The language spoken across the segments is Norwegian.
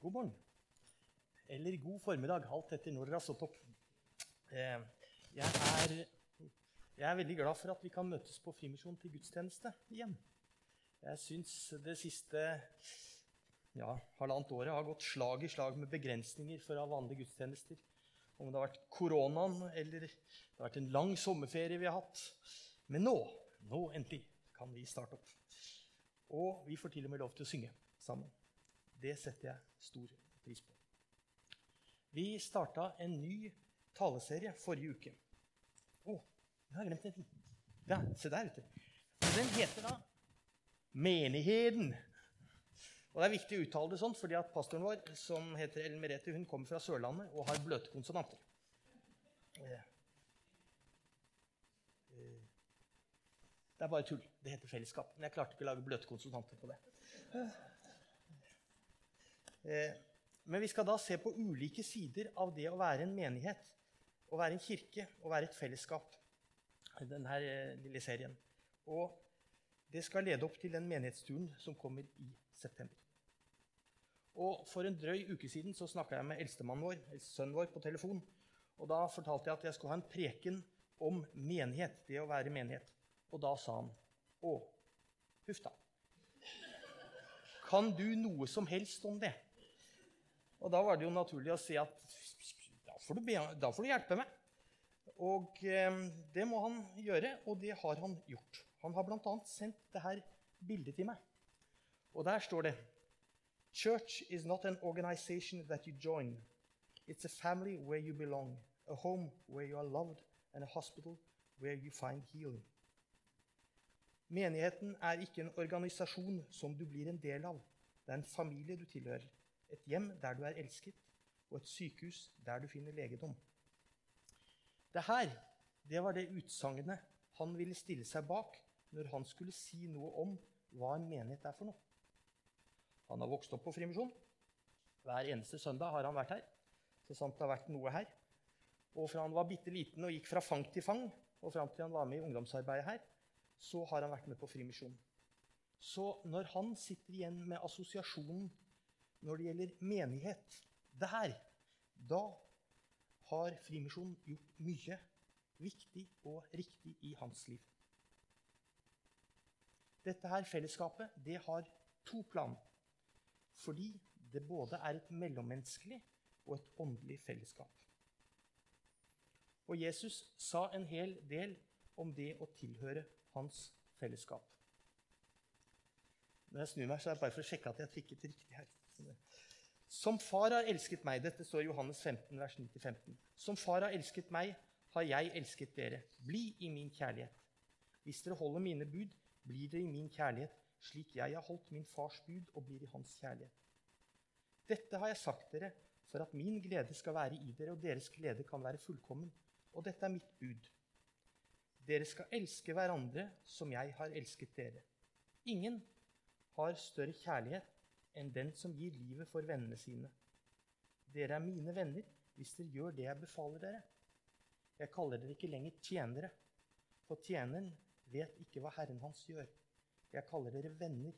God morgen. Eller god formiddag, alt etter når dere har stått opp. Eh, jeg er, jeg er veldig glad for at vi kan møtes på Frimisjon til gudstjeneste igjen. Jeg syns det siste ja, halvannet året har gått slag i slag med begrensninger for vanlige gudstjenester. Om det har vært koronaen eller det har vært en lang sommerferie vi har hatt. Men nå, nå endelig, kan vi starte opp. Og vi får til og med lov til å synge sammen. Det setter jeg stor pris på. Vi starta en ny taleserie forrige uke. Å, jeg har glemt en ting. Ja, se der ute. Den heter da Menigheten. Og Det er viktig å uttale det sånn, fordi at pastoren vår, som heter Ellen Merete, hun kommer fra Sørlandet og har bløte konsonanter. Eh, eh, det er bare tull. Det heter fellesskap. Men jeg klarte ikke å lage bløte konsonanter på det. Eh, men vi skal da se på ulike sider av det å være en menighet, å være en kirke og være et fellesskap. i denne eh, lille serien. Og det skal lede opp til den menighetsturen som kommer i september. Og For en drøy uke siden så snakka jeg med eldstemannen vår, sønnen vår på telefon. Og Da fortalte jeg at jeg skulle ha en preken om menighet, det å være menighet. Og da sa han Å, huff da. Kan du noe som helst om det? Og da var det jo naturlig å si at da får du, da får du hjelpe meg. Og eh, det må han gjøre, og det har han gjort. Han har bl.a. sendt dette bildet til meg. Og der står det Church is not an organization that you join. It's a family where you belong, a home where you are loved, and a hospital where you find healing. Menigheten er ikke en organisasjon som du blir en del av. Det er en familie du tilhører et hjem der du er elsket, og et sykehus der du finner legedom. Det her det var det utsagnet han ville stille seg bak når han skulle si noe om hva en menighet er for noe. Han har vokst opp på Frimisjon. Hver eneste søndag har han vært her. Så sant det har vært noe her. Og fra han var bitte liten og gikk fra fang til fang, og fram til han var med i ungdomsarbeidet her, så har han vært med på Frimisjon. Så når han sitter igjen med assosiasjonen når det gjelder menighet der, da har Frimisjonen gjort mye viktig og riktig i hans liv. Dette her fellesskapet det har to plan. Fordi det både er et mellommenneskelig og et åndelig fellesskap. Og Jesus sa en hel del om det å tilhøre hans fellesskap. Når jeg snur meg, så er det bare for å sjekke at jeg trykket riktig her. Som far har elsket meg Dette står i Johannes 15, vers 9-15. Som far har elsket meg, har jeg elsket dere. Bli i min kjærlighet. Hvis dere holder mine bud, blir dere i min kjærlighet, slik jeg har holdt min fars bud og blir i hans kjærlighet. Dette har jeg sagt dere for at min glede skal være i dere, og deres glede kan være fullkommen. Og dette er mitt bud. Dere skal elske hverandre som jeg har elsket dere. Ingen har større kjærlighet enn den som gir livet for vennene sine. Dere er mine venner hvis dere gjør det jeg befaler dere. Jeg kaller dere ikke lenger tjenere, for tjeneren vet ikke hva Herren hans gjør. Jeg kaller dere venner,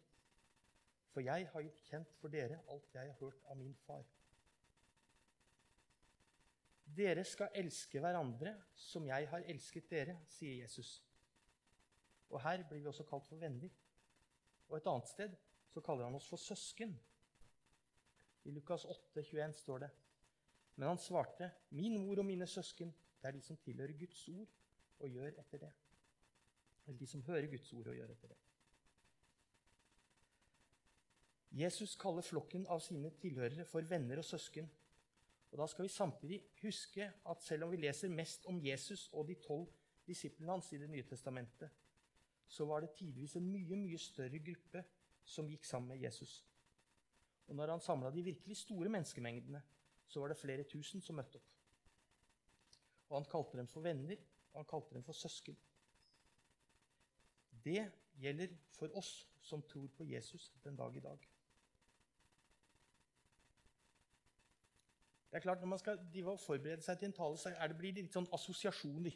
for jeg har gjort kjent for dere alt jeg har hørt av min far. Dere skal elske hverandre som jeg har elsket dere, sier Jesus. Og her blir vi også kalt for venner. Og et annet sted så kaller han oss for søsken. I Lukas 8, 21 står det. Men han svarte, 'Min mor og mine søsken, det er de som tilhører Guds ord og gjør etter det.' Eller de som hører Guds ord og gjør etter det. Jesus kaller flokken av sine tilhørere for venner og søsken. Og Da skal vi samtidig huske at selv om vi leser mest om Jesus og de tolv disiplene hans i Det nye testamentet, så var det tidvis en mye, mye større gruppe som gikk sammen med Jesus. Og når han samla de virkelig store menneskemengdene, så var det flere tusen som møtte opp. Og han kalte dem for venner, og han kalte dem for søsken. Det gjelder for oss som tror på Jesus den dag i dag. Det er klart, Når man skal forberede seg til en tale, så det, blir det litt sånn assosiasjoner.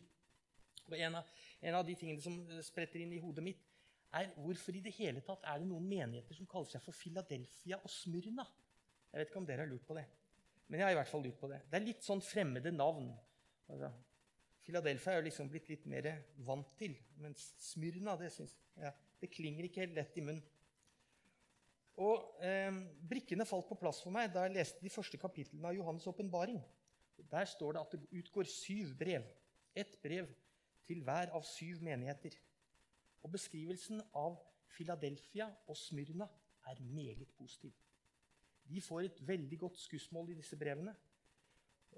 Og en av, en av de tingene som spretter inn i hodet mitt, er hvorfor i det hele tatt er det noen menigheter som kaller seg for Philadelphia og Smyrna? Jeg vet ikke om dere har lurt på det. Men jeg har i hvert fall lurt på det. Det er litt sånn fremmede navn. Altså, Philadelphia er liksom blitt litt mer vant til, mens Smyrna det, synes, ja, det klinger ikke helt lett i munnen. Og eh, Brikkene falt på plass for meg da jeg leste de første kapitlene av Johannes' åpenbaring. Der står det at det utgår syv brev. Ett brev til hver av syv menigheter. Og beskrivelsen av Philadelphia og Smyrna er meget positiv. De får et veldig godt skussmål i disse brevene.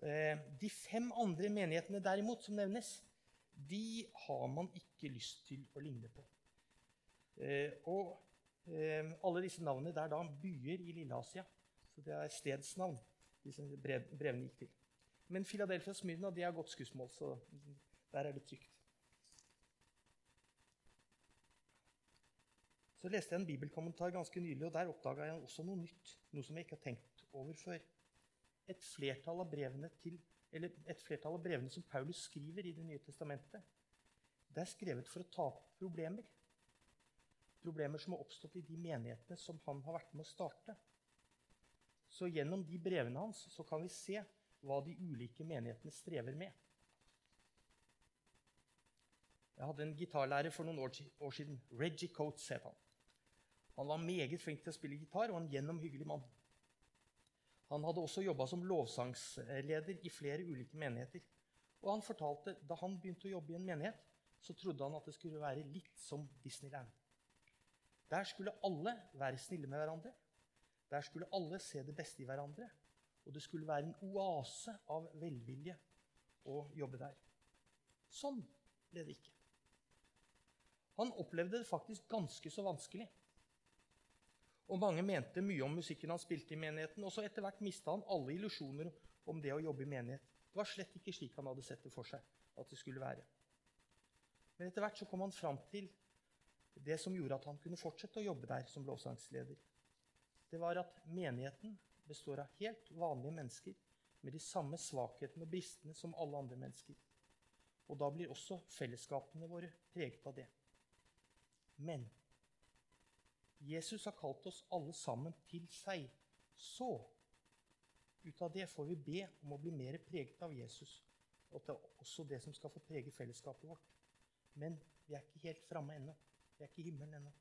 Eh, de fem andre menighetene derimot, som nevnes, de har man ikke lyst til å ligne på. Eh, og eh, alle disse navnene det er da byer i Lilleasia. Så det er stedsnavn disse brevene gikk til. Men Philadelphia og Smyrna de har godt skussmål, så der er det trygt. Så leste jeg en bibelkommentar ganske nylig, og der oppdaga jeg også noe nytt. Noe som jeg ikke har tenkt over før. Et flertall av brevene, til, et flertall av brevene som Paulus skriver i Det nye testamentet, det er skrevet for å ta opp problemer. Problemer som har oppstått i de menighetene som han har vært med å starte. Så gjennom de brevene hans så kan vi se hva de ulike menighetene strever med. Jeg hadde en gitarlærer for noen år siden. Reggie Coates het han. Han var meget flink til å spille gitar og en gjennomhyggelig mann. Han hadde også jobba som lovsangsleder i flere ulike menigheter. Og han fortalte da han begynte å jobbe i en menighet, så trodde han at det skulle være litt som Disneyland. Der skulle alle være snille med hverandre. Der skulle alle se det beste i hverandre. Og det skulle være en oase av velvilje å jobbe der. Sånn ble det ikke. Han opplevde det faktisk ganske så vanskelig. Og mange mente mye om musikken han spilte i menigheten. Og så etter hvert mista han alle illusjoner om det å jobbe i menighet. Det var slett ikke slik han hadde sett det for seg at det skulle være. Men etter hvert så kom han fram til det som gjorde at han kunne fortsette å jobbe der som lovsangsleder. Det var at menigheten består av helt vanlige mennesker med de samme svakhetene og bristene som alle andre mennesker. Og da blir også fellesskapene våre preget av det. Men Jesus har kalt oss alle sammen til seg. Så ut av det får vi be om å bli mer preget av Jesus. Og det er også det som skal få prege fellesskapet vårt. Men vi er ikke helt framme ennå. Vi er ikke i himmelen ennå.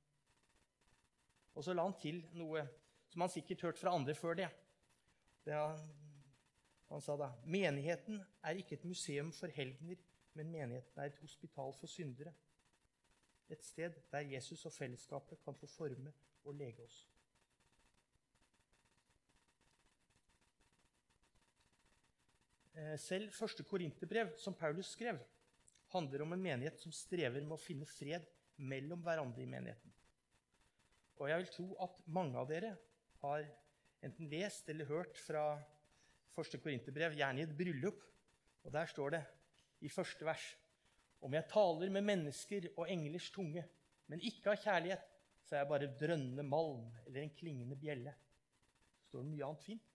Og så la han til noe som han sikkert hørt fra andre før det. det er, han sa da menigheten er ikke et museum for helgener, men menigheten er et hospital for syndere. Et sted der Jesus og fellesskapet kan få forme og lege oss. Eh, selv første korinterbrev, som Paulus skrev, handler om en menighet som strever med å finne fred mellom hverandre i menigheten. Og jeg vil tro at mange av dere har enten lest eller hørt fra første korinterbrev, gjerne i et bryllup. Og der står det i første vers om jeg taler med mennesker og englers tunge, men ikke har kjærlighet, så er jeg bare drønnende malm eller en klingende bjelle. Så står det mye annet fint.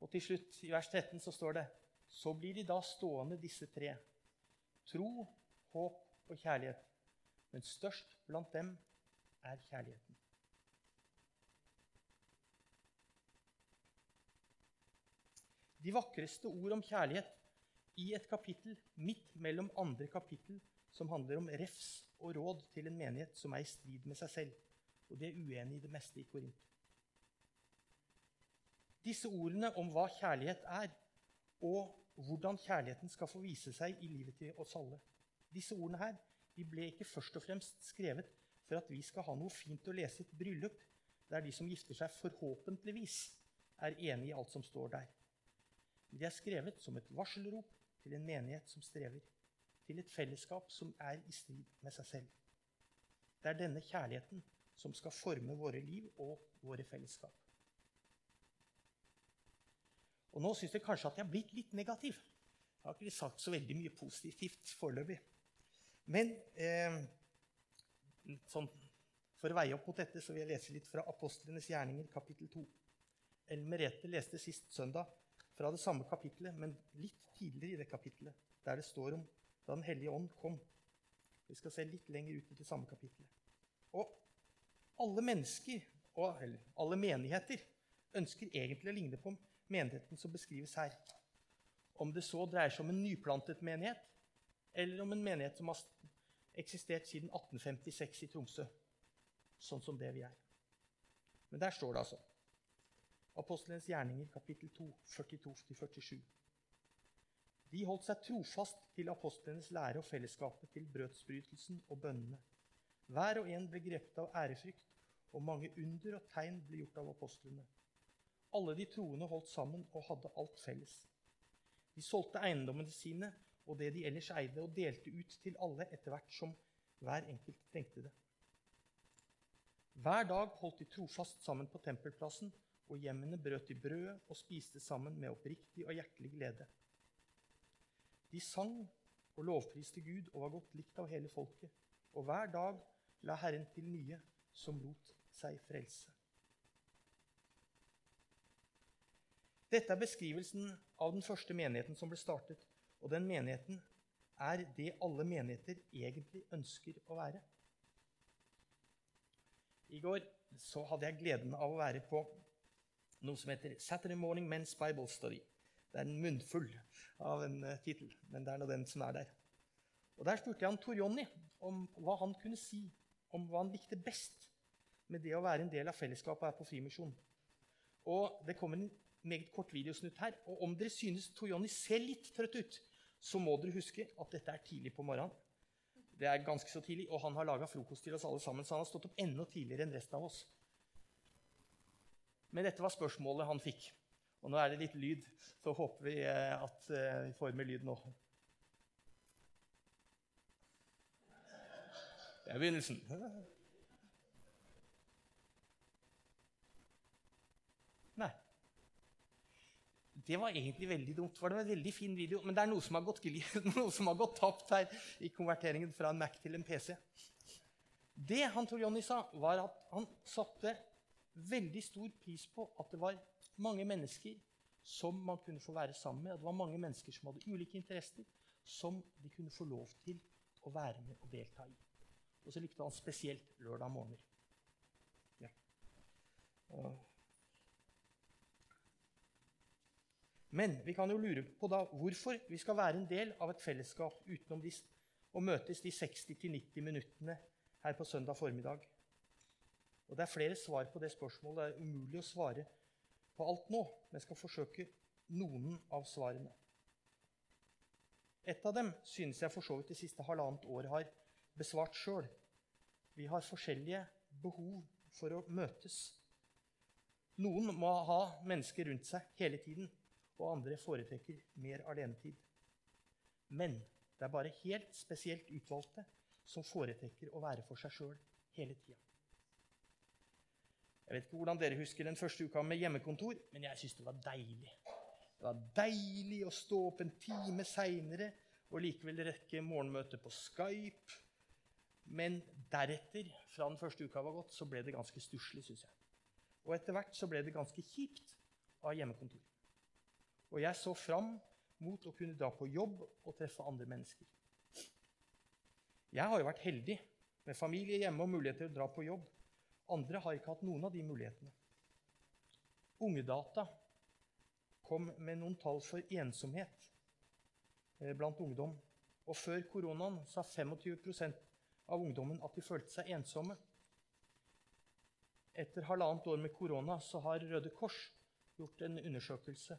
Og til slutt, i vers 13, så står det Så blir de da stående, disse tre. Tro, håp og kjærlighet. Men størst blant dem er kjærligheten. De vakreste ord om kjærlighet i et kapittel midt mellom andre kapittel som handler om refs og råd til en menighet som er i strid med seg selv. Og de er uenige i det meste i Korint. Disse ordene om hva kjærlighet er, og hvordan kjærligheten skal få vise seg i livet til oss alle, disse ordene her, de ble ikke først og fremst skrevet for at vi skal ha noe fint å lese i et bryllup der de som gifter seg, forhåpentligvis er enig i alt som står der. De er skrevet som et varselrop til en menighet som strever, til et fellesskap som er i strid med seg selv. Det er denne kjærligheten som skal forme våre liv og våre fellesskap. Og Nå syns jeg kanskje at jeg har blitt litt negativ. Jeg har ikke sagt så veldig mye positivt foreløpig. Men eh, sånn, for å veie opp mot dette så vil jeg lese litt fra Apostlenes gjerninger, kapittel 2. Ellen Merete leste sist søndag fra det samme kapitlet, men litt tidligere i det kapitlet, der det står om da Den hellige ånd kom. Vi skal se litt lenger ut i det samme kapitlet. Og alle mennesker, og, eller alle menigheter, ønsker egentlig å ligne på menigheten som beskrives her. Om det så dreier seg om en nyplantet menighet, eller om en menighet som har eksistert siden 1856 i Tromsø. Sånn som det vi er. Men der står det altså. Apostelens gjerninger, kapittel 2, 42-47. De holdt seg trofast til apostlenes lære og fellesskapet, til brødsbrytelsen og bønnene. Hver og en ble grepet av ærefrykt, og mange under og tegn ble gjort av apostlene. Alle de troende holdt sammen og hadde alt felles. De solgte eiendommene sine og det de ellers eide, og delte ut til alle etter hvert som hver enkelt trengte det. Hver dag holdt de trofast sammen på tempelplassen, og hjemmene brøt de brødet og spiste sammen med oppriktig og hjertelig glede. De sang og lovpriste Gud og var godt likt av hele folket, og hver dag la Herren til nye som lot seg frelse. Dette er beskrivelsen av den første menigheten som ble startet. Og den menigheten er det alle menigheter egentlig ønsker å være. I går så hadde jeg gleden av å være på noe som heter Saturday Morning Men's Bible Study. Det er en munnfull av en uh, tittel, men det er nå den som er der. Og Der spurte jeg han Tor Jonny om hva han kunne si om hva han likte best med det å være en del av fellesskapet her på Frimisjon. Og det kommer en meget kort videosnutt her. Og om dere synes Tor ser litt trøtt ut, så må dere huske at dette er tidlig på morgenen. Det er ganske så tidlig, Og han har laga frokost til oss alle sammen, så han har stått opp enda tidligere enn resten av oss. Men dette var spørsmålet han fikk. Og nå er det litt lyd, så håper vi eh, at eh, vi får med lyd nå. Det er begynnelsen. Nei. Det var egentlig veldig dumt. Var Det en veldig fin video, Men det er noe som har gått, noe som har gått tapt her i konverteringen fra en Mac til en PC. Det han Tor Jonny sa, var at han satte veldig stor pris på at det var mange mennesker som man kunne få være sammen med. Og det var mange mennesker som hadde ulike interesser, som de kunne få lov til å være med og delta i. Og så likte han spesielt lørdag morgener. Ja. Men vi kan jo lure på da hvorfor vi skal være en del av et fellesskap utenom de, å møtes de 60-90 minuttene her på søndag formiddag. Og Det er flere svar på det spørsmålet. Det er umulig å svare på alt nå, men skal forsøke noen av svarene. Et av dem synes jeg for så vidt det siste halvannet året har besvart sjøl. Vi har forskjellige behov for å møtes. Noen må ha mennesker rundt seg hele tiden og andre foretrekker mer alenetid. Men det er bare helt spesielt utvalgte som foretrekker å være for seg sjøl hele tida. Jeg vet ikke hvordan dere husker den første uka med hjemmekontor, men jeg syns det var deilig. Det var deilig å stå opp en time seinere og likevel rekke morgenmøtet på Skype. Men deretter, fra den første uka var gått, så ble det ganske stusslig, syns jeg. Og etter hvert så ble det ganske kjipt av hjemmekontor. Og jeg så fram mot å kunne dra på jobb og treffe andre mennesker. Jeg har jo vært heldig med familie hjemme og mulighet til å dra på jobb. Andre har ikke hatt noen av de mulighetene. Ungedata kom med noen tall for ensomhet eh, blant ungdom. Og før koronaen sa 25% av ungdommen at de følte seg ensomme. Etter halvannet år med korona så har Røde Kors gjort en undersøkelse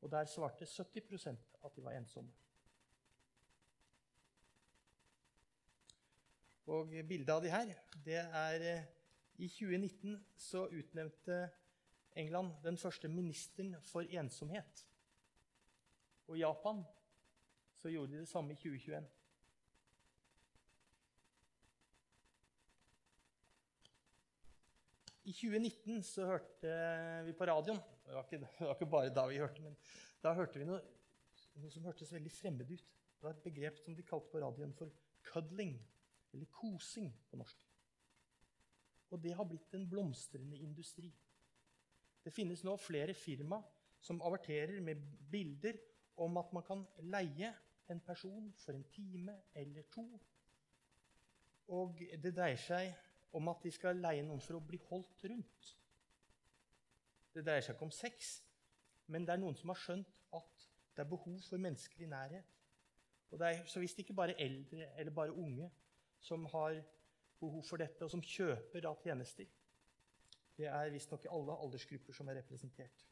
og der svarte 70% at de var ensomme. Og bildet av de her, det er eh, I 2019 så utnevnte England den første ministeren for ensomhet. Og i Japan så gjorde de det samme i 2021. I 2019 så hørte vi på radioen det var, ikke, det var, ikke, bare da vi hørte, men da hørte vi noe, noe som hørtes veldig fremmed ut. Det var et begrep som de kalte på radioen for 'cuddling', eller kosing på norsk. Og det har blitt en blomstrende industri. Det finnes nå flere firma som averterer med bilder om at man kan leie en person for en time eller to. Og det dreier seg om at de skal leie noen for å bli holdt rundt. Det dreier seg ikke om sex, men det er noen som har skjønt at det er behov for menneskelig nærhet. Og det er så visst ikke bare eldre eller bare unge som har behov for dette, og som kjøper da tjenester. Det er visstnok alle aldersgrupper som er representert.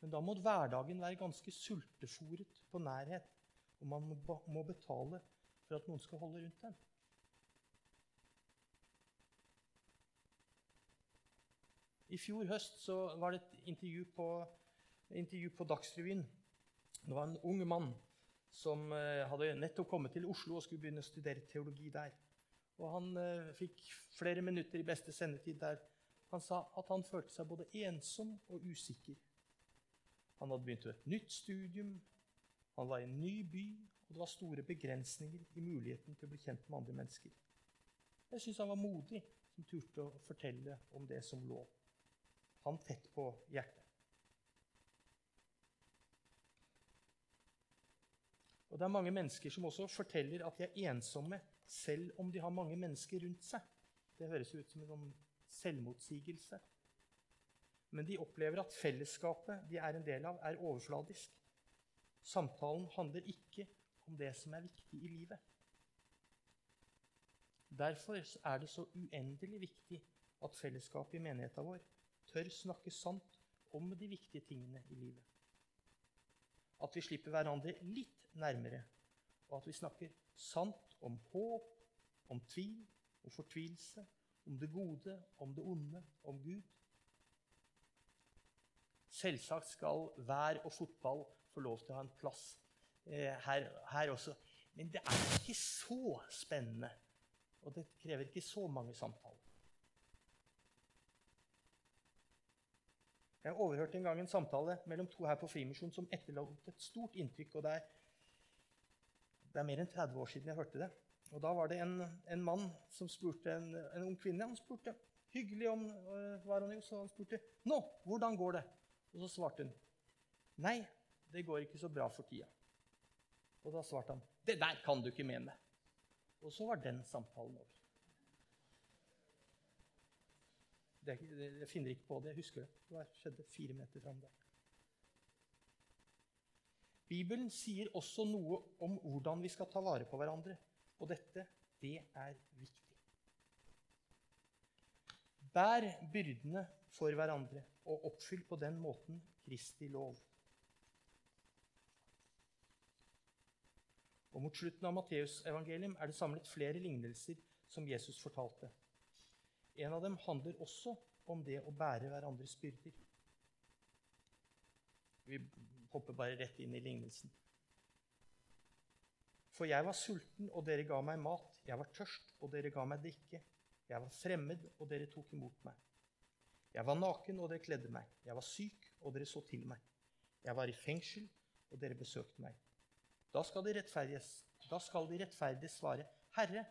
Men da må hverdagen være ganske sultefòret på nærhet, og man må betale for at noen skal holde rundt den. I fjor høst var det et intervju på, intervju på Dagsrevyen. Det var en ung mann som eh, hadde nettopp kommet til Oslo og skulle begynne å studere teologi der. Og Han eh, fikk flere minutter i beste sendetid der han sa at han følte seg både ensom og usikker. Han hadde begynt et nytt studium, han var i en ny by, og det var store begrensninger i muligheten til å bli kjent med andre mennesker. Jeg syns han var modig som turte å fortelle om det som lå han tett på hjertet. Og Det er mange mennesker som også forteller at de er ensomme selv om de har mange mennesker rundt seg. Det høres ut som en sånn selvmotsigelse. Men de opplever at fellesskapet de er en del av, er overfladisk. Samtalen handler ikke om det som er viktig i livet. Derfor er det så uendelig viktig at fellesskapet i menigheta vår tør snakke sant om de viktige tingene i livet. At vi slipper hverandre litt nærmere, og at vi snakker sant om håp, om tvil, om fortvilelse, om det gode, om det onde, om Gud. Selvsagt skal vær og fotball få lov til å ha en plass eh, her, her, også. Men det er ikke så spennende, og det krever ikke så mange samtaler. Jeg overhørte en gang en samtale mellom to her på Frimisjon som etterlot et stort inntrykk. og det er, det er, mer enn 30 år siden jeg hørte det. Og Da var det en, en mann som spurte en, en, ung kvinne Han spurte hyggelig om uh, var han jo, så han spurte 'Nå, hvordan går det?' Og så svarte hun 'Nei, det går ikke så bra for tida'. Og da svarte han 'Det der kan du ikke mene'. Og så var den samtalen over. Det, jeg finner ikke på det. Jeg husker det. Det skjedde fire meter fram der. Bibelen sier også noe om hvordan vi skal ta vare på hverandre. Og dette, det er viktig. Bær byrdene for hverandre og oppfyll på den måten Kristi lov. Og Mot slutten av Matteusevangelium er det samlet flere lignelser som Jesus fortalte. En av dem handler også om det å bære hverandres byrder. Vi hopper bare rett inn i lignelsen. For jeg var sulten, og dere ga meg mat. Jeg var tørst, og dere ga meg drikke. Jeg var fremmed, og dere tok imot meg. Jeg var naken, og dere kledde meg. Jeg var syk, og dere så til meg. Jeg var i fengsel, og dere besøkte meg. Da skal de rettferdige svare, Herre,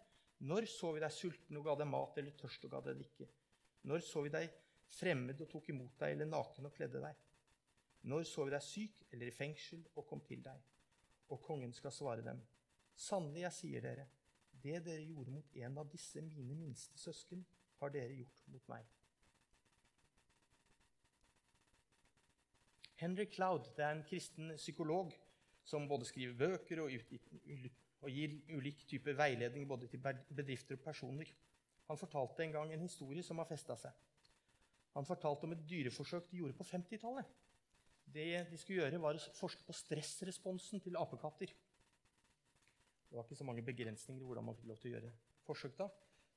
når så vi deg sulten og ga deg mat, eller tørst og ga deg drikke? Når så vi deg fremmed og tok imot deg, eller naken og kledde deg? Når så vi deg syk eller i fengsel og kom til deg? Og kongen skal svare dem, sannelig, jeg sier dere, det dere gjorde mot en av disse mine minste søsken, har dere gjort mot meg. Henry Cloud det er en kristen psykolog som både skriver bøker og og gir ulik type veiledning både til bedrifter og personer. Han fortalte en gang en historie som har festa seg. Han fortalte om et dyreforsøk de gjorde på 50-tallet. Det de skulle gjøre, var å forske på stressresponsen til apekatter. Det var ikke så mange begrensninger i hvordan man fikk lov til å gjøre forsøk da.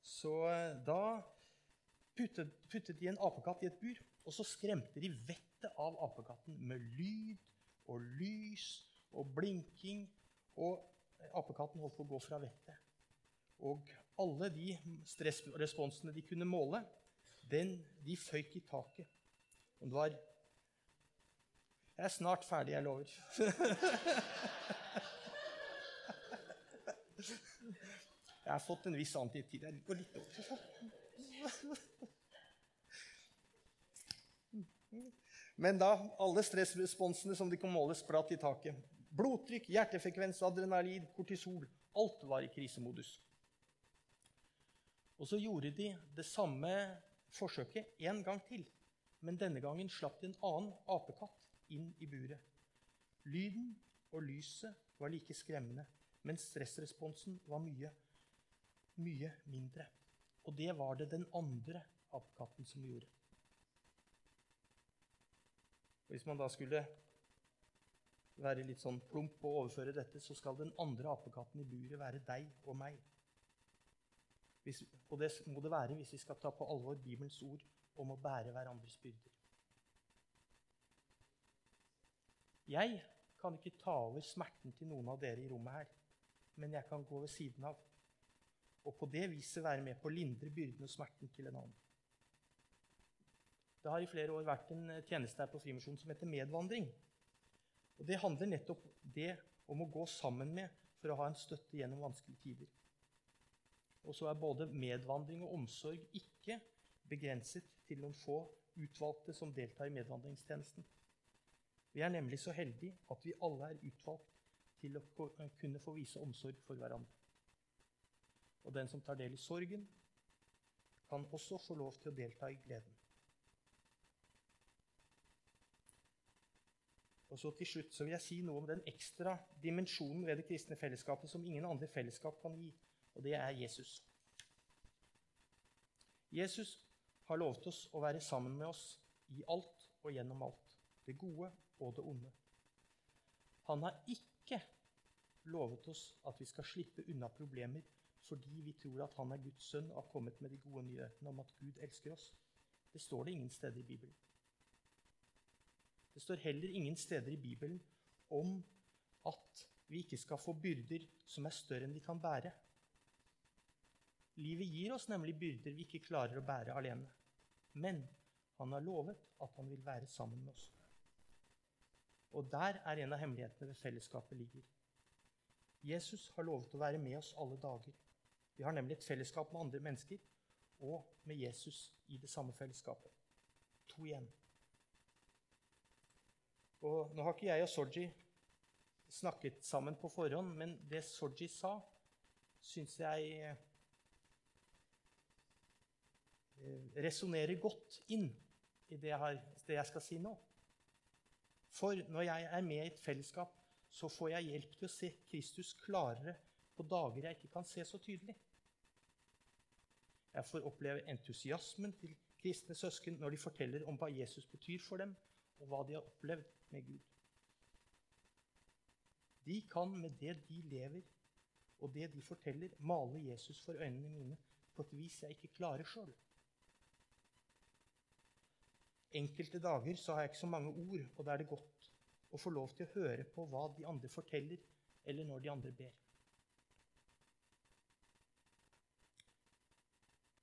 Så eh, da puttet, puttet de en apekatt i et bur, og så skremte de vettet av apekatten med lyd og lys og blinking. Og apekatten holdt på å gå fra vettet. Og alle de stressresponsene de kunne måle, den, de føyk i taket. Om det var Jeg er snart ferdig, jeg lover. Jeg har fått en viss antitid. Jeg går litt over. Men da alle stressresponsene som de kan måle, spratt i taket. Blodtrykk, hjertefrekvens, adrenalin, kortisol. Alt var i krisemodus. Og så gjorde de det samme forsøket en gang til. Men denne gangen slapp de en annen apekatt inn i buret. Lyden og lyset var like skremmende, men stressresponsen var mye, mye mindre. Og det var det den andre apekatten som gjorde. Hvis man da skulle være litt sånn plump og overføre dette, så skal den andre apekatten i buret være deg og meg. Hvis, og det må det være hvis vi skal ta på alvor Bibelens ord om å bære hverandres byrder. Jeg kan ikke ta over smerten til noen av dere i rommet her, men jeg kan gå ved siden av og på det viset være med på å lindre byrden og smerten til en annen. Det har i flere år vært en tjeneste her på Frimisjonen som heter Medvandring. Og Det handler nettopp det om å gå sammen med for å ha en støtte gjennom vanskelige tider. Og så er både medvandring og omsorg ikke begrenset til noen få utvalgte som deltar i medvandringstjenesten. Vi er nemlig så heldige at vi alle er utvalgt til å kunne få vise omsorg for hverandre. Og den som tar del i sorgen, kan også få lov til å delta i gleden. Og så til slutt så vil jeg si noe om den ekstra dimensjonen ved det kristne fellesskapet som ingen andre fellesskap kan gi, og det er Jesus. Jesus har lovet oss å være sammen med oss i alt og gjennom alt, det gode og det onde. Han har ikke lovet oss at vi skal slippe unna problemer fordi vi tror at han er Guds sønn og har kommet med de gode nyhetene om at Gud elsker oss. Det står det ingen steder i Bibelen. Det står heller ingen steder i Bibelen om at vi ikke skal få byrder som er større enn vi kan bære. Livet gir oss nemlig byrder vi ikke klarer å bære alene. Men han har lovet at han vil være sammen med oss. Og der er en av hemmelighetene ved fellesskapet ligger. Jesus har lovet å være med oss alle dager. Vi har nemlig et fellesskap med andre mennesker og med Jesus i det samme fellesskapet. To igjen. Og Nå har ikke jeg og Soji snakket sammen på forhånd, men det Soji sa, syns jeg eh, resonnerer godt inn i det jeg, har, det jeg skal si nå. For når jeg er med i et fellesskap, så får jeg hjelp til å se Kristus klarere på dager jeg ikke kan se så tydelig. Jeg får oppleve entusiasmen til kristne søsken når de forteller om hva Jesus betyr for dem, og hva de har opplevd med Gud. De kan med det de lever, og det de forteller, male Jesus for øynene mine på et vis jeg ikke klarer sjøl. Enkelte dager så har jeg ikke så mange ord, og da er det godt å få lov til å høre på hva de andre forteller, eller når de andre ber.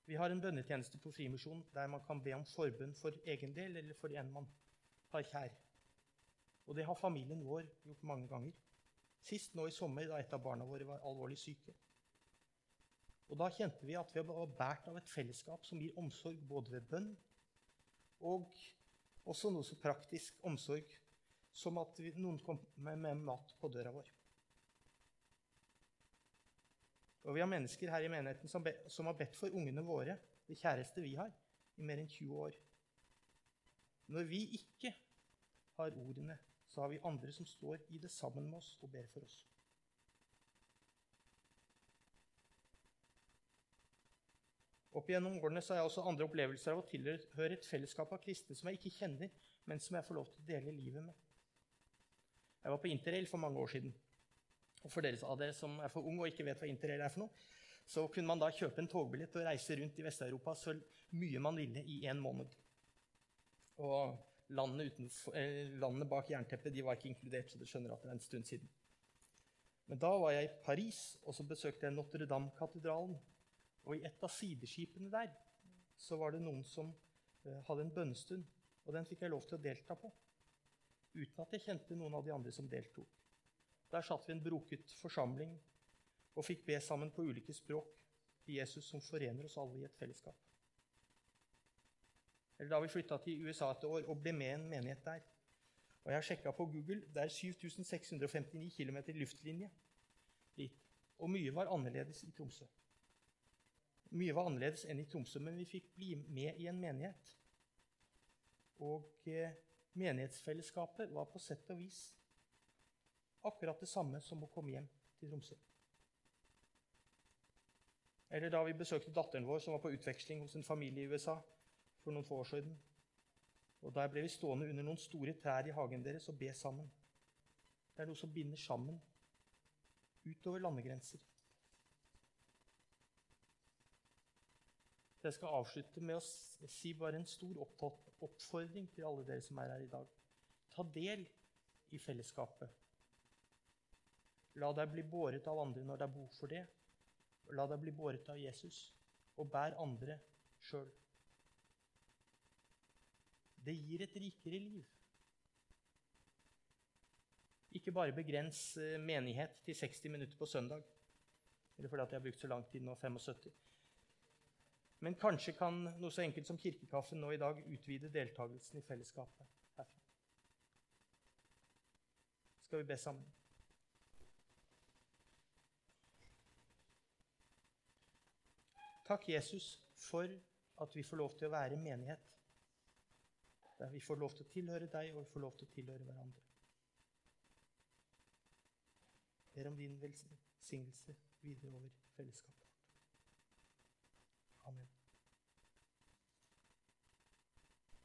Vi har en bønnetjeneste på Frimisjonen der man kan be om forbønn for egen del eller for en man har kjær. Og det har familien vår gjort mange ganger. Sist nå i sommer, da et av barna våre var alvorlig syke. Og Da kjente vi at vi var båret av et fellesskap som gir omsorg både ved bønn og også noe så praktisk omsorg som at vi, noen kom med, med mat på døra vår. Og vi har mennesker her i menigheten som, be, som har bedt for ungene våre, det kjæreste vi har, i mer enn 20 år. Når vi ikke har ordene så har vi andre som står i det sammen med oss og ber for oss. Opp gjennom årene så har jeg også andre opplevelser av å tilhøre et fellesskap av kristne som jeg ikke kjenner, men som jeg får lov til å dele livet med. Jeg var på interrail for mange år siden. Og For dere av dere som er for unge og ikke vet hva interrail er for noe, så kunne man da kjøpe en togbillett og reise rundt i Vest-Europa så mye man ville i én måned. Og landene, utenfor, eh, landene, bak jernteppet de var ikke inkludert, så du skjønner at det er en stund siden. Men da var jeg i Paris, og så besøkte jeg Notre-Dame-katedralen. Og i et av sideskipene der så var det noen som eh, hadde en bønnestund. Og den fikk jeg lov til å delta på, uten at jeg kjente noen av de andre som deltok. Der satt vi en broket forsamling og fikk be sammen på ulike språk til Jesus som forener oss alle i et fellesskap eller da vi flytta til USA et år og ble med en menighet der. Og jeg har sjekka på Google. Det er 7659 km luftlinje dit. Og mye var annerledes i Tromsø. Mye var annerledes enn i Tromsø, men vi fikk bli med i en menighet. Og eh, menighetsfellesskapet var på sett og vis akkurat det samme som å komme hjem til Tromsø. Eller da vi besøkte datteren vår, som var på utveksling hos en familie i USA for noen få år siden. Og Der ble vi stående under noen store trær i hagen deres og be sammen. Det er noe som binder sammen utover landegrenser. Jeg skal avslutte med å si bare en stor oppfordring til alle dere som er her i dag. Ta del i fellesskapet. La deg bli båret av andre når det er behov for det. La deg bli båret av Jesus, og bær andre sjøl. Det gir et rikere liv. Ikke bare begrens eh, menighet til 60 minutter på søndag. Eller fordi jeg har brukt så lang tid nå, 75. Men kanskje kan noe så enkelt som kirkekaffen nå i dag utvide deltakelsen i fellesskapet herfra. Skal vi be sammen? Takk, Jesus, for at vi får lov til å være menighet. Der vi får lov til å tilhøre deg, og vi får lov til å tilhøre hverandre. Jeg ber om din velsignelse videre over fellesskapet. Amen.